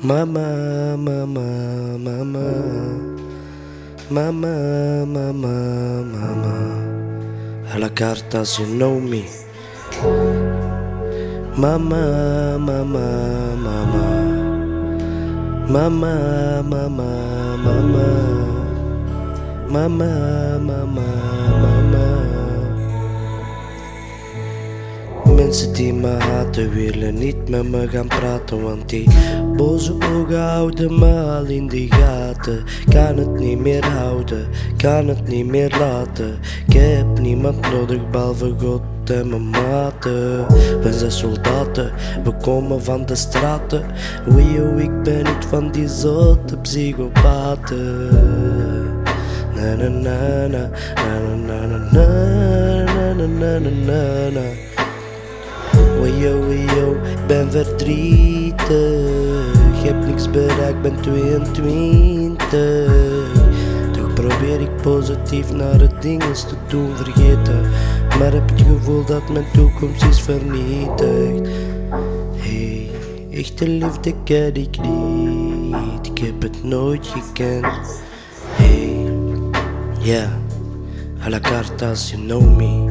Mama, mama, mama. Mama, mama, mama. A la carta you know me. Mama, mama, mama. Mama, mama, mama. Mama, mama, mama. Mensen die me haten willen niet met me gaan praten Want die boze ogen houden me al in de gaten Kan het niet meer houden, kan het niet meer laten Ik heb niemand nodig behalve God en mijn maten We zijn soldaten, we komen van de straten Wee oh, ik ben niet van die zotte psychopaten Na na na na na na na na na na na na Wayo, wayo, ik ben verdrietig. Heb niks bereikt, ben 22. Toch probeer ik positief naar het dingen te doen vergeten. Maar heb het gevoel dat mijn toekomst is vernietigd. Hey, echte liefde ken ik niet. Ik heb het nooit gekend. Hey, yeah, à la carte you know me.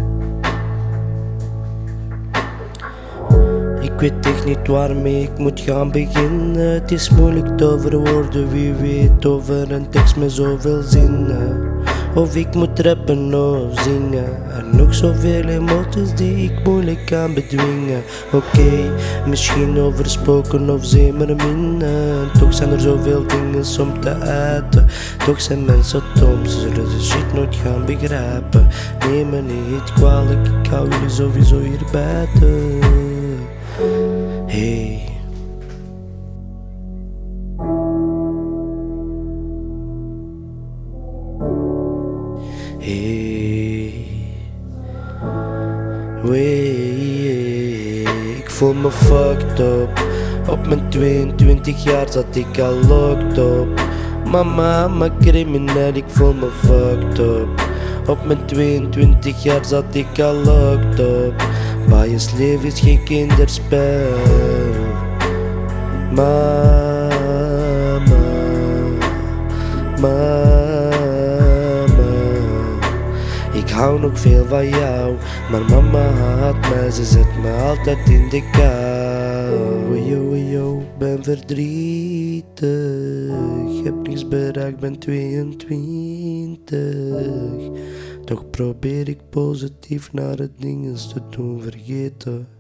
Ik weet echt niet waarmee ik moet gaan beginnen. Het is moeilijk te verwoorden, wie weet over een tekst met zoveel zinnen. Of ik moet rappen of zingen. Er nog zoveel emoties die ik moeilijk kan bedwingen. Oké, misschien overspoken of zeemerminnen. Toch zijn er zoveel dingen om te uiten. Toch zijn mensen dom, ze zullen de shit nooit gaan begrijpen. Neem me niet kwalijk, ik hou jullie sowieso hier buiten. Hey. Ik voel me fucked up. Op mijn 22 jaar zat ik al locked up. Mama, maar crimineel, ik voel me fucked up. Op mijn 22 jaar zat ik al locked up. Bias leven is geen kinderspel. Mama, mama. Hou nog veel van jou, maar mama haat mij, ze zet me altijd in de kou. Yo, yo, ben verdrietig, heb niks bereikt, ben 22. Toch probeer ik positief naar het dingen te doen vergeten.